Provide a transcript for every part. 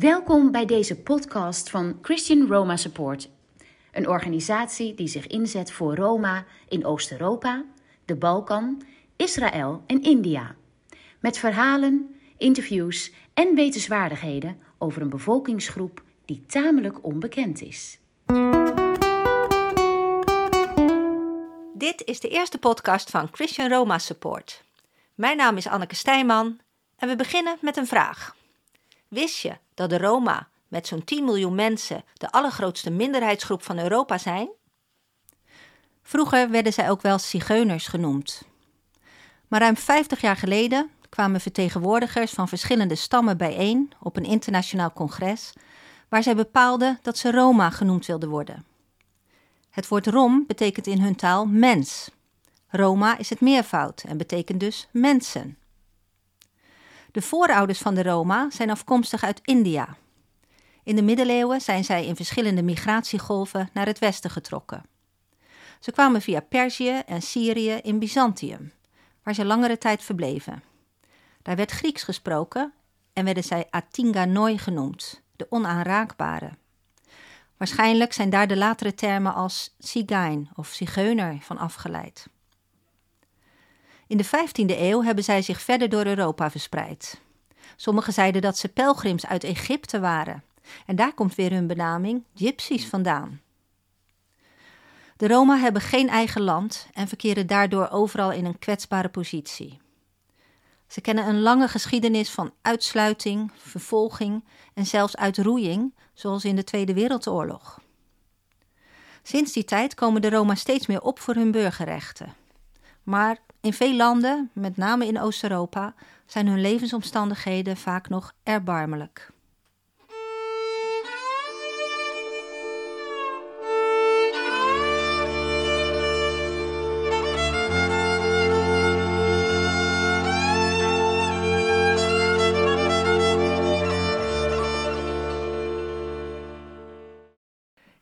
Welkom bij deze podcast van Christian Roma Support, een organisatie die zich inzet voor Roma in Oost-Europa, de Balkan, Israël en India. Met verhalen, interviews en wetenswaardigheden over een bevolkingsgroep die tamelijk onbekend is. Dit is de eerste podcast van Christian Roma Support. Mijn naam is Anneke Stijman en we beginnen met een vraag. Wist je dat de Roma met zo'n 10 miljoen mensen de allergrootste minderheidsgroep van Europa zijn? Vroeger werden zij ook wel zigeuners genoemd. Maar ruim 50 jaar geleden kwamen vertegenwoordigers van verschillende stammen bijeen op een internationaal congres waar zij bepaalden dat ze Roma genoemd wilden worden. Het woord Rom betekent in hun taal mens. Roma is het meervoud en betekent dus mensen. De voorouders van de Roma zijn afkomstig uit India. In de middeleeuwen zijn zij in verschillende migratiegolven naar het westen getrokken. Ze kwamen via Perzië en Syrië in Byzantium, waar ze langere tijd verbleven. Daar werd Grieks gesproken en werden zij Atinganoi genoemd, de onaanraakbare. Waarschijnlijk zijn daar de latere termen als Zigein of Zigeuner van afgeleid. In de 15e eeuw hebben zij zich verder door Europa verspreid. Sommigen zeiden dat ze pelgrims uit Egypte waren. En daar komt weer hun benaming gypsies vandaan. De Roma hebben geen eigen land en verkeren daardoor overal in een kwetsbare positie. Ze kennen een lange geschiedenis van uitsluiting, vervolging en zelfs uitroeiing, zoals in de Tweede Wereldoorlog. Sinds die tijd komen de Roma steeds meer op voor hun burgerrechten. Maar in veel landen, met name in Oost-Europa, zijn hun levensomstandigheden vaak nog erbarmelijk.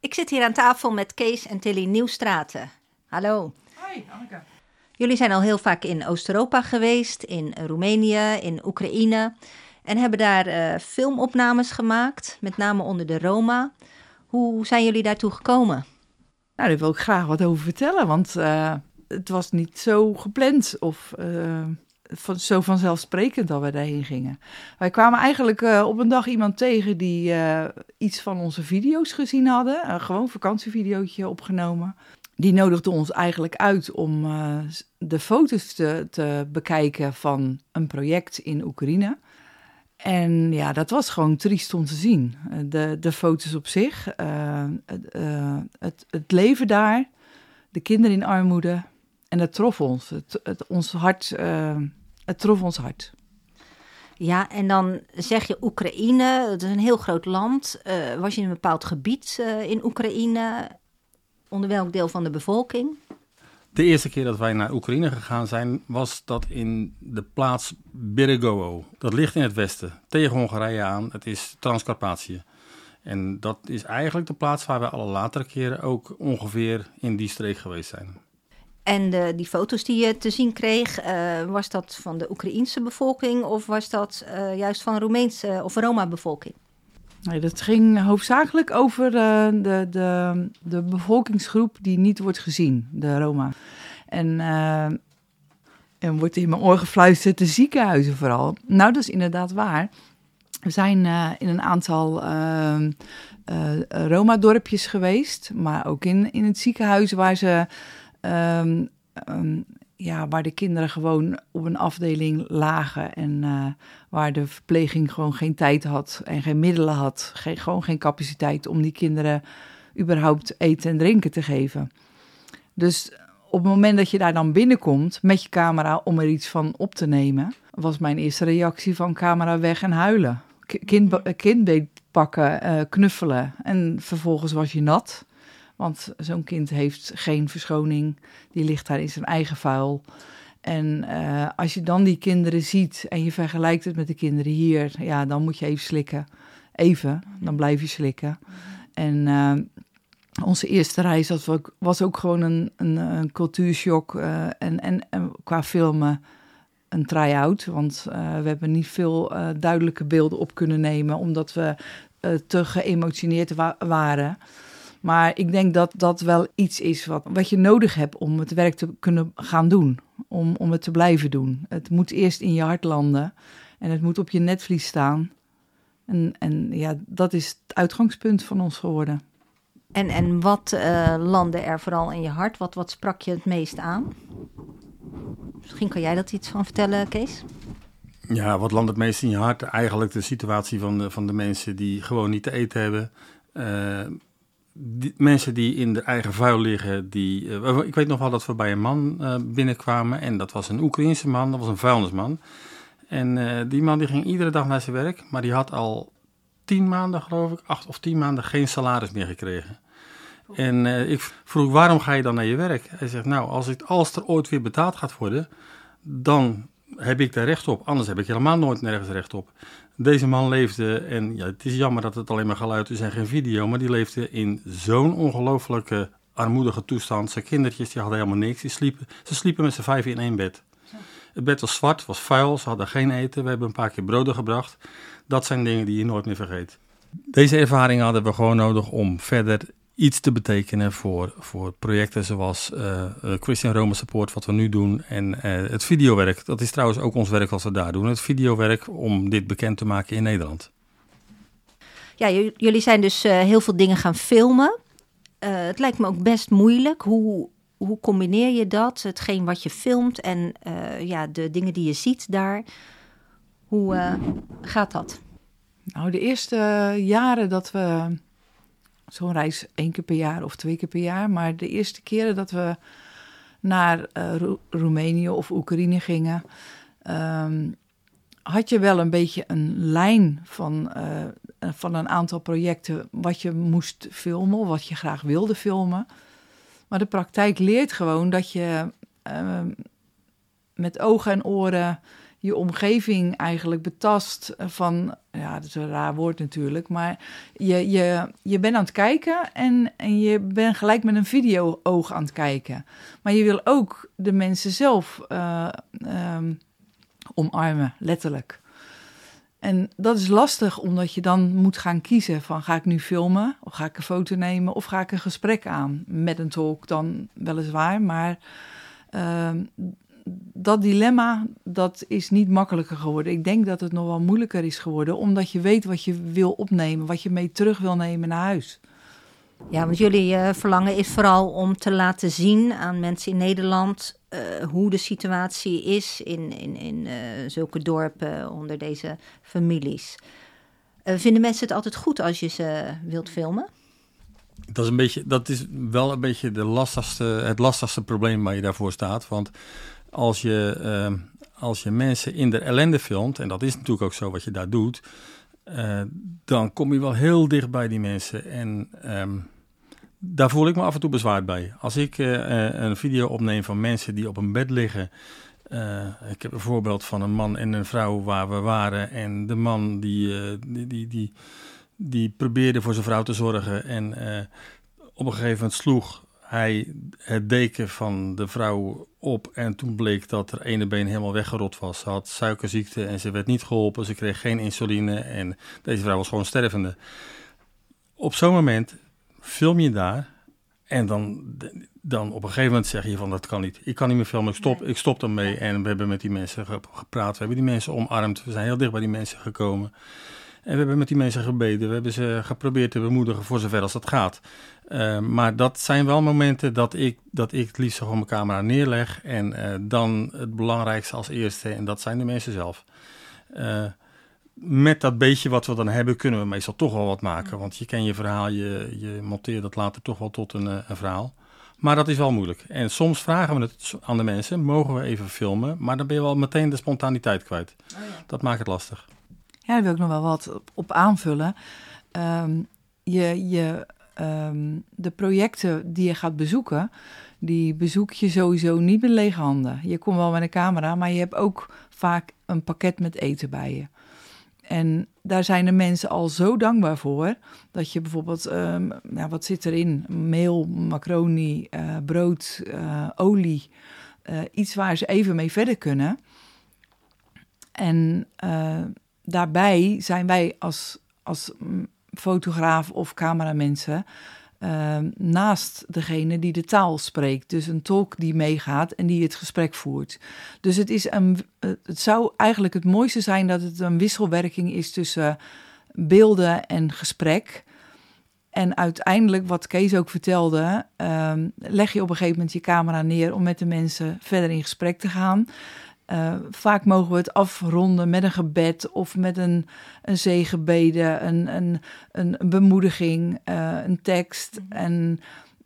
Ik zit hier aan tafel met Kees en Tilly Nieuwstraten. Hallo. Hoi, Anneke. Jullie zijn al heel vaak in Oost-Europa geweest, in Roemenië, in Oekraïne. En hebben daar uh, filmopnames gemaakt, met name onder de Roma. Hoe zijn jullie daartoe gekomen? Nou, daar wil ik graag wat over vertellen, want uh, het was niet zo gepland of uh, van, zo vanzelfsprekend dat we daarheen gingen. Wij kwamen eigenlijk op een dag iemand tegen die iets van onze video's gezien hadden. Een gewoon vakantievideootje opgenomen die nodigde ons eigenlijk uit om uh, de foto's te, te, bekijken van een project in Oekraïne. En ja, dat was gewoon triest om te zien. De, de foto's op zich, uh, het, het leven daar, de kinderen in armoede. En dat trof ons. Het, het, ons hart, het trof ons hart. Ja, en dan zeg je Oekraïne, dat is een heel groot land. was je in een bepaald gebied in Oekraïne? Onder welk deel van de bevolking? De eerste keer dat wij naar Oekraïne gegaan zijn, was dat in de plaats Beregovo. Dat ligt in het westen, tegen Hongarije aan. Het is Transcarpatië. En dat is eigenlijk de plaats waar we alle latere keren ook ongeveer in die streek geweest zijn. En de, die foto's die je te zien kreeg, uh, was dat van de Oekraïense bevolking of was dat uh, juist van Roemeense of Roma-bevolking? Nee, dat ging hoofdzakelijk over uh, de, de, de bevolkingsgroep die niet wordt gezien, de Roma. En, uh, en wordt in mijn oor gefluisterd, de ziekenhuizen vooral. Nou, dat is inderdaad waar. We zijn uh, in een aantal Roma-dorpjes geweest, maar ook in, in het ziekenhuis waar ze um, um, ja, waar de kinderen gewoon op een afdeling lagen en uh, waar de verpleging gewoon geen tijd had en geen middelen had, geen, gewoon geen capaciteit om die kinderen überhaupt eten en drinken te geven. Dus op het moment dat je daar dan binnenkomt met je camera om er iets van op te nemen, was mijn eerste reactie van camera weg en huilen. Kind, kindbeet pakken, uh, knuffelen en vervolgens was je nat. Want zo'n kind heeft geen verschoning, die ligt daar in zijn eigen vuil. En uh, als je dan die kinderen ziet en je vergelijkt het met de kinderen hier, ja, dan moet je even slikken. Even, dan blijf je slikken. En uh, onze eerste reis dat was ook gewoon een, een, cultuurshock. Uh, en, en, en, qua filmen een try-out. Want we hebben niet veel duidelijke beelden op kunnen nemen, omdat we te geëmotioneerd waren. Maar ik denk dat dat wel iets is wat, wat je nodig hebt om het werk te kunnen gaan doen. Om, om het te blijven doen. Het moet eerst in je hart landen. En het moet op je netvlies staan. En, en ja, dat is het uitgangspunt van ons geworden. En, en wat uh, landde er vooral in je hart? Wat, wat sprak je het meest aan? Misschien kan jij dat iets van vertellen, Kees? Ja, wat landt het meest in je hart? Eigenlijk de situatie van de, van de mensen die gewoon niet te eten hebben. Uh, mensen die in de eigen vuil liggen, die, uh, ik weet nog wel dat we bij een man uh, binnenkwamen en dat was een Oekraïense man, dat was een vuilnisman. En uh, die man die ging iedere dag naar zijn werk, maar die had al tien maanden, geloof ik, acht of tien maanden geen salaris meer gekregen. En ik vroeg, waarom ga je dan naar je werk? Hij zegt, nou, als, ik, als er ooit weer betaald gaat worden, dan heb ik daar recht op. Anders heb ik helemaal nooit nergens recht op. Deze man leefde, en ja, het is jammer dat het alleen maar geluid is en geen video, maar die leefde in zo'n ongelooflijke armoedige toestand. Zijn kindertjes die hadden helemaal niks. Die sliepen, ze sliepen met z'n vijf in één bed. Het bed was zwart, was vuil, ze hadden geen eten. We hebben een paar keer broden gebracht. Dat zijn dingen die je nooit meer vergeet. Deze ervaring hadden we gewoon nodig om verder iets te betekenen voor, voor projecten zoals uh, Christian Roma Support, wat we nu doen. En uh, het videowerk, dat is trouwens ook ons werk als we daar doen. Het videowerk om dit bekend te maken in Nederland. Ja, jullie zijn dus heel veel dingen gaan filmen. het lijkt me ook best moeilijk. Hoe, hoe combineer je dat? Hetgeen wat je filmt en ja, de dingen die je ziet daar. Hoe gaat dat? Nou, de eerste jaren dat we zo'n reis één keer per jaar of twee keer per jaar. Maar de eerste keren dat we naar uh, Roemenië of Oekraïne gingen, ehm, had je wel een beetje een lijn van, uh, van een aantal projecten wat je moest filmen wat je graag wilde filmen. Maar de praktijk leert gewoon dat je uh, met ogen en oren je omgeving eigenlijk betast van, ja, dat is een raar woord natuurlijk, maar je, je, je bent aan het kijken en, en je bent gelijk met een video-oog aan het kijken. Maar je wil ook de mensen zelf uh, um, omarmen, letterlijk. En dat is lastig, omdat je dan moet gaan kiezen van ga ik nu filmen, of ga ik een foto nemen, of ga ik een gesprek aan. Met een tolk dan weliswaar, maar uh, dat dilemma, dat is niet makkelijker geworden. Ik denk dat het nog wel moeilijker is geworden, omdat je weet wat je wil opnemen, wat je mee terug wil nemen naar huis. Ja, want jullie uh, verlangen is vooral om te laten zien aan mensen in Nederland uh, hoe de situatie is in, in, in uh, zulke dorpen onder deze families. vinden mensen het altijd goed als je ze wilt filmen? Dat is, een beetje, dat is wel een beetje de lastigste, het lastigste probleem waar je daarvoor staat. Want als je, uh, als je mensen in de ellende filmt, en dat is natuurlijk ook zo wat je daar doet, uh, dan kom je wel heel dicht bij die mensen. En um, daar voel ik me af en toe bezwaard bij. Als ik uh, een video opneem van mensen die op een bed liggen. ik heb een voorbeeld van een man en een vrouw waar we waren. En de man die, die, die, die, probeerde voor zijn vrouw te zorgen. En op een gegeven moment sloeg hij het deken van de vrouw op en toen bleek dat er ene been helemaal weggerot was. Ze had suikerziekte en ze werd niet geholpen. Ze kreeg geen insuline en deze vrouw was gewoon stervende. Op zo'n moment film je daar en dan, dan op een gegeven moment zeg je van dat kan niet. Ik kan niet meer filmen, ik stop, ik stop ermee. En we hebben met die mensen gepraat, we hebben die mensen omarmd. We zijn heel dicht bij die mensen gekomen. En we hebben met die mensen gebeden. We hebben ze geprobeerd te bemoedigen voor zover als dat gaat. Uh, maar dat zijn wel momenten dat ik, dat ik het liefst gewoon mijn camera neerleg. En uh, dan het belangrijkste als eerste, en dat zijn de mensen zelf. Uh, met dat beetje wat we dan hebben, kunnen we meestal toch wel wat maken. Want je kent je verhaal, je, je monteert dat later toch wel tot een, een verhaal. Maar dat is wel moeilijk. En soms vragen we het aan de mensen, mogen we even filmen? Maar dan ben je wel meteen de spontaniteit kwijt. Oh ja. Dat maakt het lastig. Ja, daar wil ik nog wel wat op aanvullen. Um, je, je, um, de projecten die je gaat bezoeken, die bezoek je sowieso niet met lege handen. Je komt wel met een camera, maar je hebt ook vaak een pakket met eten bij je. En daar zijn de mensen al zo dankbaar voor dat je bijvoorbeeld, um, nou, wat zit erin? Meel, macaroni, uh, brood, uh, olie. Uh, iets waar ze even mee verder kunnen. En daarbij zijn wij als, als fotograaf of cameramensen uh, naast degene die de taal spreekt. Dus een tolk die meegaat en die het gesprek voert. Dus het, is een, het zou eigenlijk het mooiste zijn dat het een wisselwerking is tussen beelden en gesprek. En uiteindelijk, wat Kees ook vertelde, um, leg je op een gegeven moment je camera neer om met de mensen verder in gesprek te gaan. Uh, vaak mogen we het afronden met een gebed of met een, een zegenbede, een, een, een, bemoediging, uh, een tekst. Mhm. En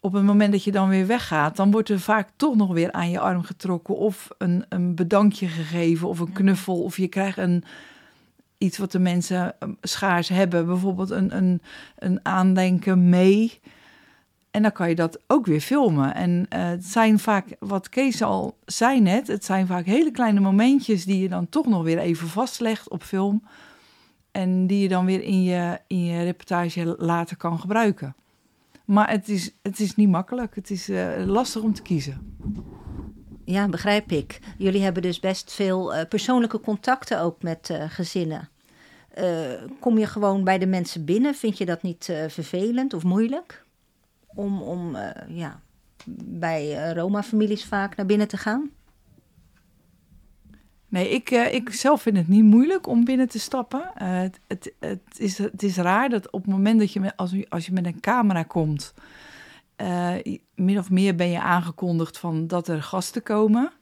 op het moment dat je dan weer weggaat, dan wordt er vaak toch nog weer aan je arm getrokken of een, een bedankje gegeven of een knuffel of je krijgt een, iets wat de mensen ehm, schaars hebben, bijvoorbeeld een, een, een aandenken mee. En dan kan je dat ook weer filmen. En uh, het zijn vaak, wat Kees al zei net, het zijn vaak hele kleine momentjes die je dan toch nog weer even vastlegt op film. En die je dan weer in je, in je reportage later kan gebruiken. Maar het is, het is niet makkelijk. Het is uh, lastig om te kiezen. Ja, begrijp ik. Jullie hebben dus best veel uh, persoonlijke contacten ook met gezinnen. kom je gewoon bij de mensen binnen? Vind je dat niet vervelend of moeilijk? Om, om uh, ja, bij uh, Roma-families vaak naar binnen te gaan? Nee, ik, uh, ik zelf vind het niet moeilijk om binnen te stappen. het, het, het, is, het is raar dat op het moment dat je met, als, als je met een camera komt, min of meer ben je aangekondigd van dat er gasten komen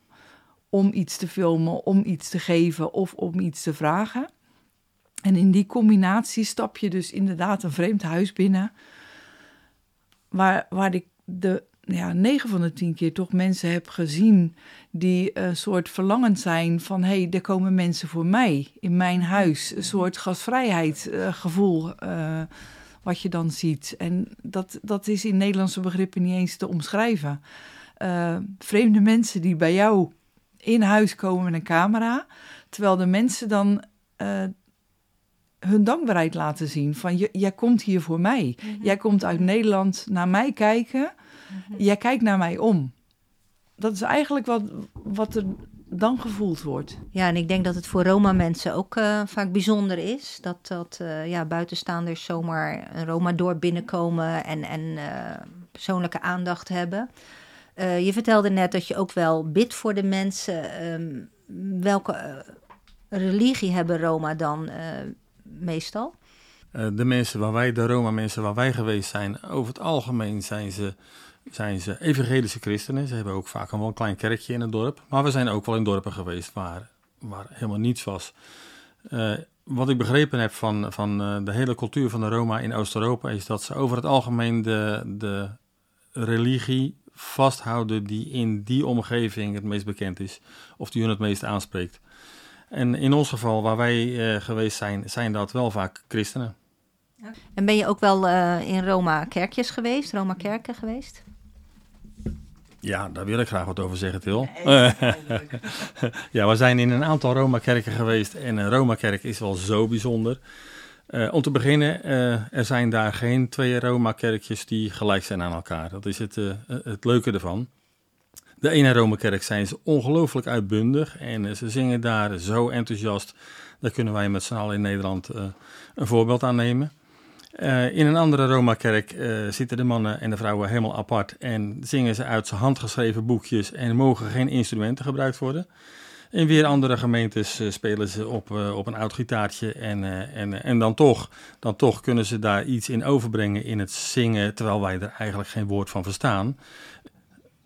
om iets te filmen, om iets te geven of om iets te vragen. En in die combinatie stap je dus inderdaad een vreemd huis binnen waar, waar ik de ja, 9 van de 10 keer toch mensen heb gezien die een soort verlangend zijn van hé, hey, er komen mensen voor mij in mijn huis. Een soort gastvrijheidsgevoel uh, wat je dan ziet. En dat, dat is in Nederlandse begrippen niet eens te omschrijven. Uh, vreemde mensen die bij jou in huis komen met een camera, terwijl de mensen dan uh, hun dankbaarheid laten zien. Van jij komt hier voor mij. Mhm. Jij komt uit Nederland naar mij kijken. Mhm. Jij kijkt naar mij om. Dat is eigenlijk wat, wat er dan gevoeld wordt. Ja, en ik denk dat het voor Roma-mensen ook uh, vaak bijzonder is. Dat, dat uh, ja, buitenstaanders zomaar een Roma-dorp binnenkomen en, en uh, persoonlijke aandacht hebben. je vertelde net dat je ook wel bidt voor de mensen. Um, welke religie hebben Roma dan? Meestal? Uh, de mensen waar wij, de Roma-mensen waar wij geweest zijn, over het algemeen zijn ze, zijn ze evangelische christenen. Ze hebben ook vaak een wel klein kerkje in het dorp. Maar we zijn ook wel in dorpen geweest waar, waar helemaal niets was. Uh, wat ik begrepen heb van, van uh, de hele cultuur van de Roma in Oost-Europa is dat ze over het algemeen de, de religie vasthouden die in die omgeving het meest bekend is. Of die hun het meest aanspreekt. En in ons geval, waar wij uh, geweest zijn, zijn dat wel vaak christenen. En ben je ook wel uh, in Roma-kerkjes geweest, Roma-kerken geweest? Ja, daar wil ik graag wat over zeggen, Til. ja, we zijn in een aantal Roma-kerken geweest en een Roma-kerk is wel zo bijzonder. Uh, om te beginnen, uh, er zijn daar geen twee Roma-kerkjes die gelijk zijn aan elkaar. Dat is het, uh, het leuke ervan. De ene Romekerk zijn ze ongelooflijk uitbundig en eh, ze zingen daar zo enthousiast. Daar kunnen wij met z'n allen in Nederland uh, een voorbeeld aan nemen. Uh, in een andere Roma-kerk zitten de mannen en de vrouwen helemaal apart en zingen ze uit handgeschreven boekjes en mogen geen instrumenten gebruikt worden. In weer andere gemeentes spelen ze op, op een oud gitaartje en, en, en dan, toch, dan toch kunnen ze daar iets in overbrengen in het zingen, terwijl wij er eigenlijk geen woord van verstaan.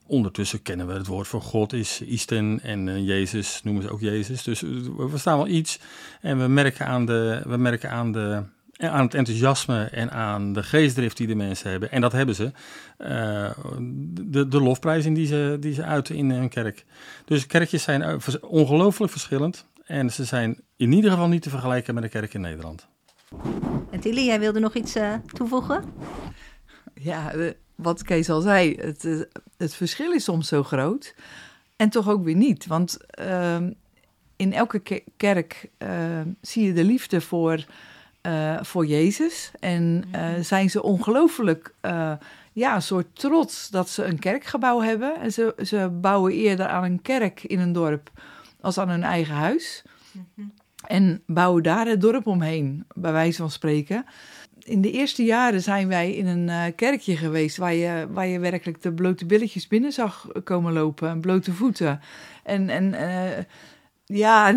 Ondertussen kennen we het woord voor God is Isten en uh, Jezus noemen ze ook Jezus. Dus we staan wel iets en we merken aan, de, we merken aan, de, aan het enthousiasme en aan de geestdrift die de mensen hebben. En dat hebben ze. Uh, de, de lofprijzing die ze, die ze uiten in hun kerk. Dus kerkjes zijn ongelooflijk verschillend. En ze zijn in ieder geval niet te vergelijken met de kerk in Nederland. En Tilly, jij wilde nog iets uh, toevoegen? Ja, wat Kees al zei, het, het verschil is soms zo groot. En toch ook weer niet. Want uh, in elke kerk uh, zie je de liefde voor, uh, voor Jezus. En uh, zijn ze ongelooflijk, ja, een soort trots dat ze een kerkgebouw hebben. En ze, ze bouwen eerder aan een kerk in een dorp als aan hun eigen huis. En bouwen daar het dorp omheen, bij wijze van spreken. In de eerste jaren zijn wij in een uh, kerkje geweest waar je, waar je werkelijk de blote billetjes binnen zag komen lopen, blote voeten. En, en uh, ja.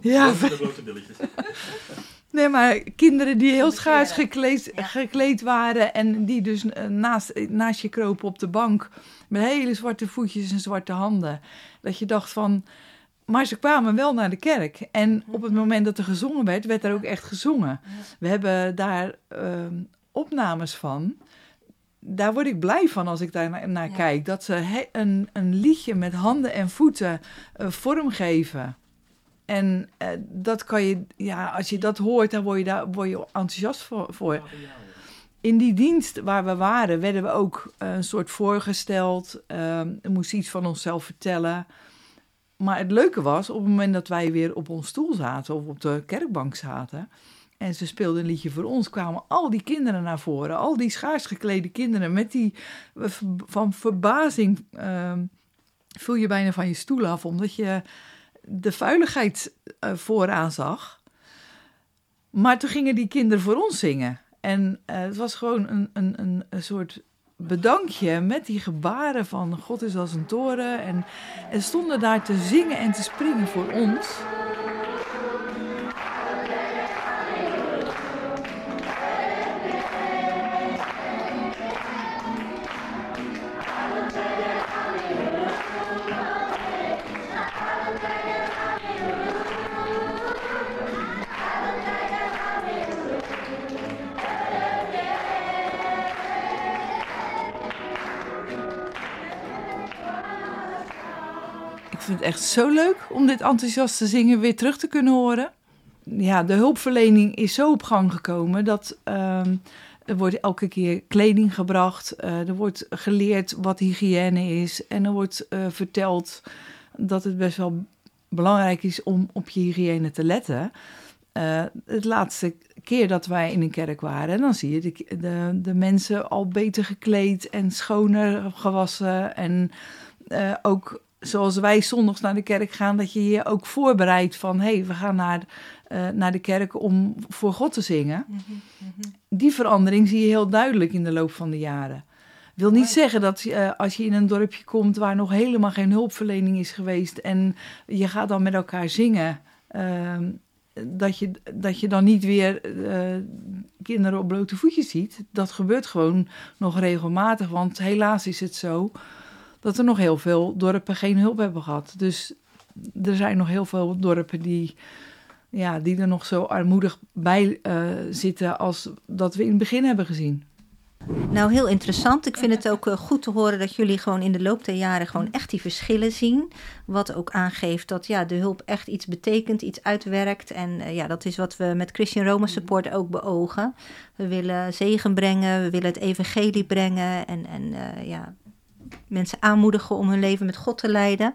ja. De blote billetjes. Nee, maar kinderen die heel schaars gekleed, gekleed waren en die dus naast, naast je kropen op de bank met hele zwarte voetjes en zwarte handen. Dat je dacht van, maar ze kwamen wel naar de kerk. En op het moment dat er gezongen werd, werd er ook echt gezongen. We hebben daar uh, opnames van. Daar word ik blij van als ik daar naar, kijk. Dat ze een, een liedje met handen en voeten uh, vormgeven. En uh, dat kan je, ja, als je dat hoort, dan word je daar word je enthousiast voor. voor. In die dienst waar we waren, werden we ook uh, een soort voorgesteld. Uh, we moesten iets van onszelf vertellen. Maar het leuke was, op het moment dat wij weer op ons stoel zaten of op de kerkbank zaten. En ze speelden een liedje voor ons, kwamen al die kinderen naar voren. Al die schaars geklede kinderen met die van verbazing. Uh, viel je bijna van je stoel af, omdat je de vuiligheid uh, vooraan zag. Maar toen gingen die kinderen voor ons zingen. En uh, het was gewoon een, een, een soort bedankje met die gebaren van God is als een toren. En, en stonden daar te zingen en te springen voor ons. Het echt zo leuk om dit enthousiaste zingen weer terug te kunnen horen. Ja, de hulpverlening is zo op gang gekomen dat uh, er wordt elke keer kleding gebracht. Uh, er wordt geleerd wat hygiëne is. En er wordt uh, verteld dat het best wel belangrijk is om op je hygiëne te letten. Uh, het laatste keer dat wij in een kerk waren, dan zie je de, de, mensen al beter gekleed en schoner gewassen. En ook zoals wij zondags naar de kerk gaan, dat je je ook voorbereidt van hé, hey, we gaan naar, uh, naar de kerk om voor God te zingen. Mm -hmm, mm -hmm. Die verandering zie je heel duidelijk in de loop van de jaren. Wil niet zeggen dat uh, als je in een dorpje komt waar nog helemaal geen hulpverlening is geweest en je gaat dan met elkaar zingen, uh, dat, je, dat je dan niet weer uh, kinderen op blote voetjes ziet. Dat gebeurt gewoon nog regelmatig, want helaas is het zo dat er nog heel veel dorpen geen hulp hebben gehad. Dus er zijn nog heel veel dorpen die, ja, die er nog zo armoedig bij uh, zitten als dat we in het begin hebben gezien. Nou, heel interessant. Ik vind het ook uh, goed te horen dat jullie gewoon in de loop der jaren gewoon echt die verschillen zien. Wat ook aangeeft dat ja, de hulp echt iets betekent, iets uitwerkt. En uh, ja, dat is wat we met Christian Roma Support ook beogen. We willen zegen brengen, we willen het evangelie brengen en, en ja, mensen aanmoedigen om hun leven met God te leiden.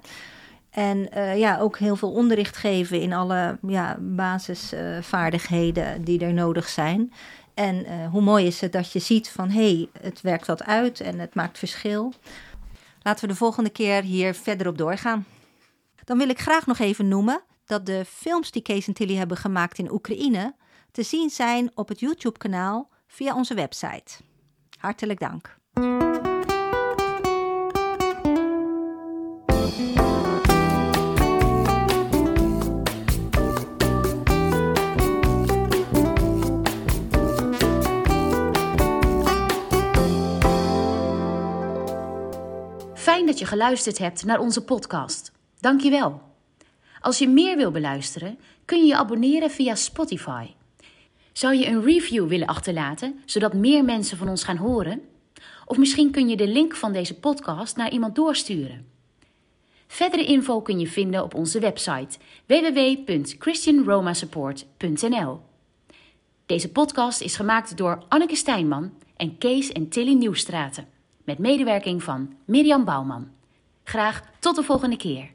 En uh, ja, ook heel veel onderricht geven in alle ja, basisvaardigheden uh, die er nodig zijn. En uh, hoe mooi is het dat je ziet van hé, hey, het werkt wat uit en het maakt verschil. Laten we de volgende keer hier verder op doorgaan. Dan wil ik graag nog even noemen dat de films die Kees en Tilly hebben gemaakt in Oekraïne te zien zijn op het YouTube-kanaal via onze website. Hartelijk dank. Dat je geluisterd hebt naar onze podcast. Dank je wel. Als je meer wil beluisteren, kun je je abonneren via Spotify. Zou je een review willen achterlaten, zodat meer mensen van ons gaan horen? Of misschien kun je de link van deze podcast naar iemand doorsturen. Verdere info kun je vinden op onze website www.christianromasupport.nl. Deze podcast is gemaakt door Anneke Stijnman en Kees en Tilly Nieuwstraten met medewerking van Mirjam Bouwman. Graag tot de volgende keer.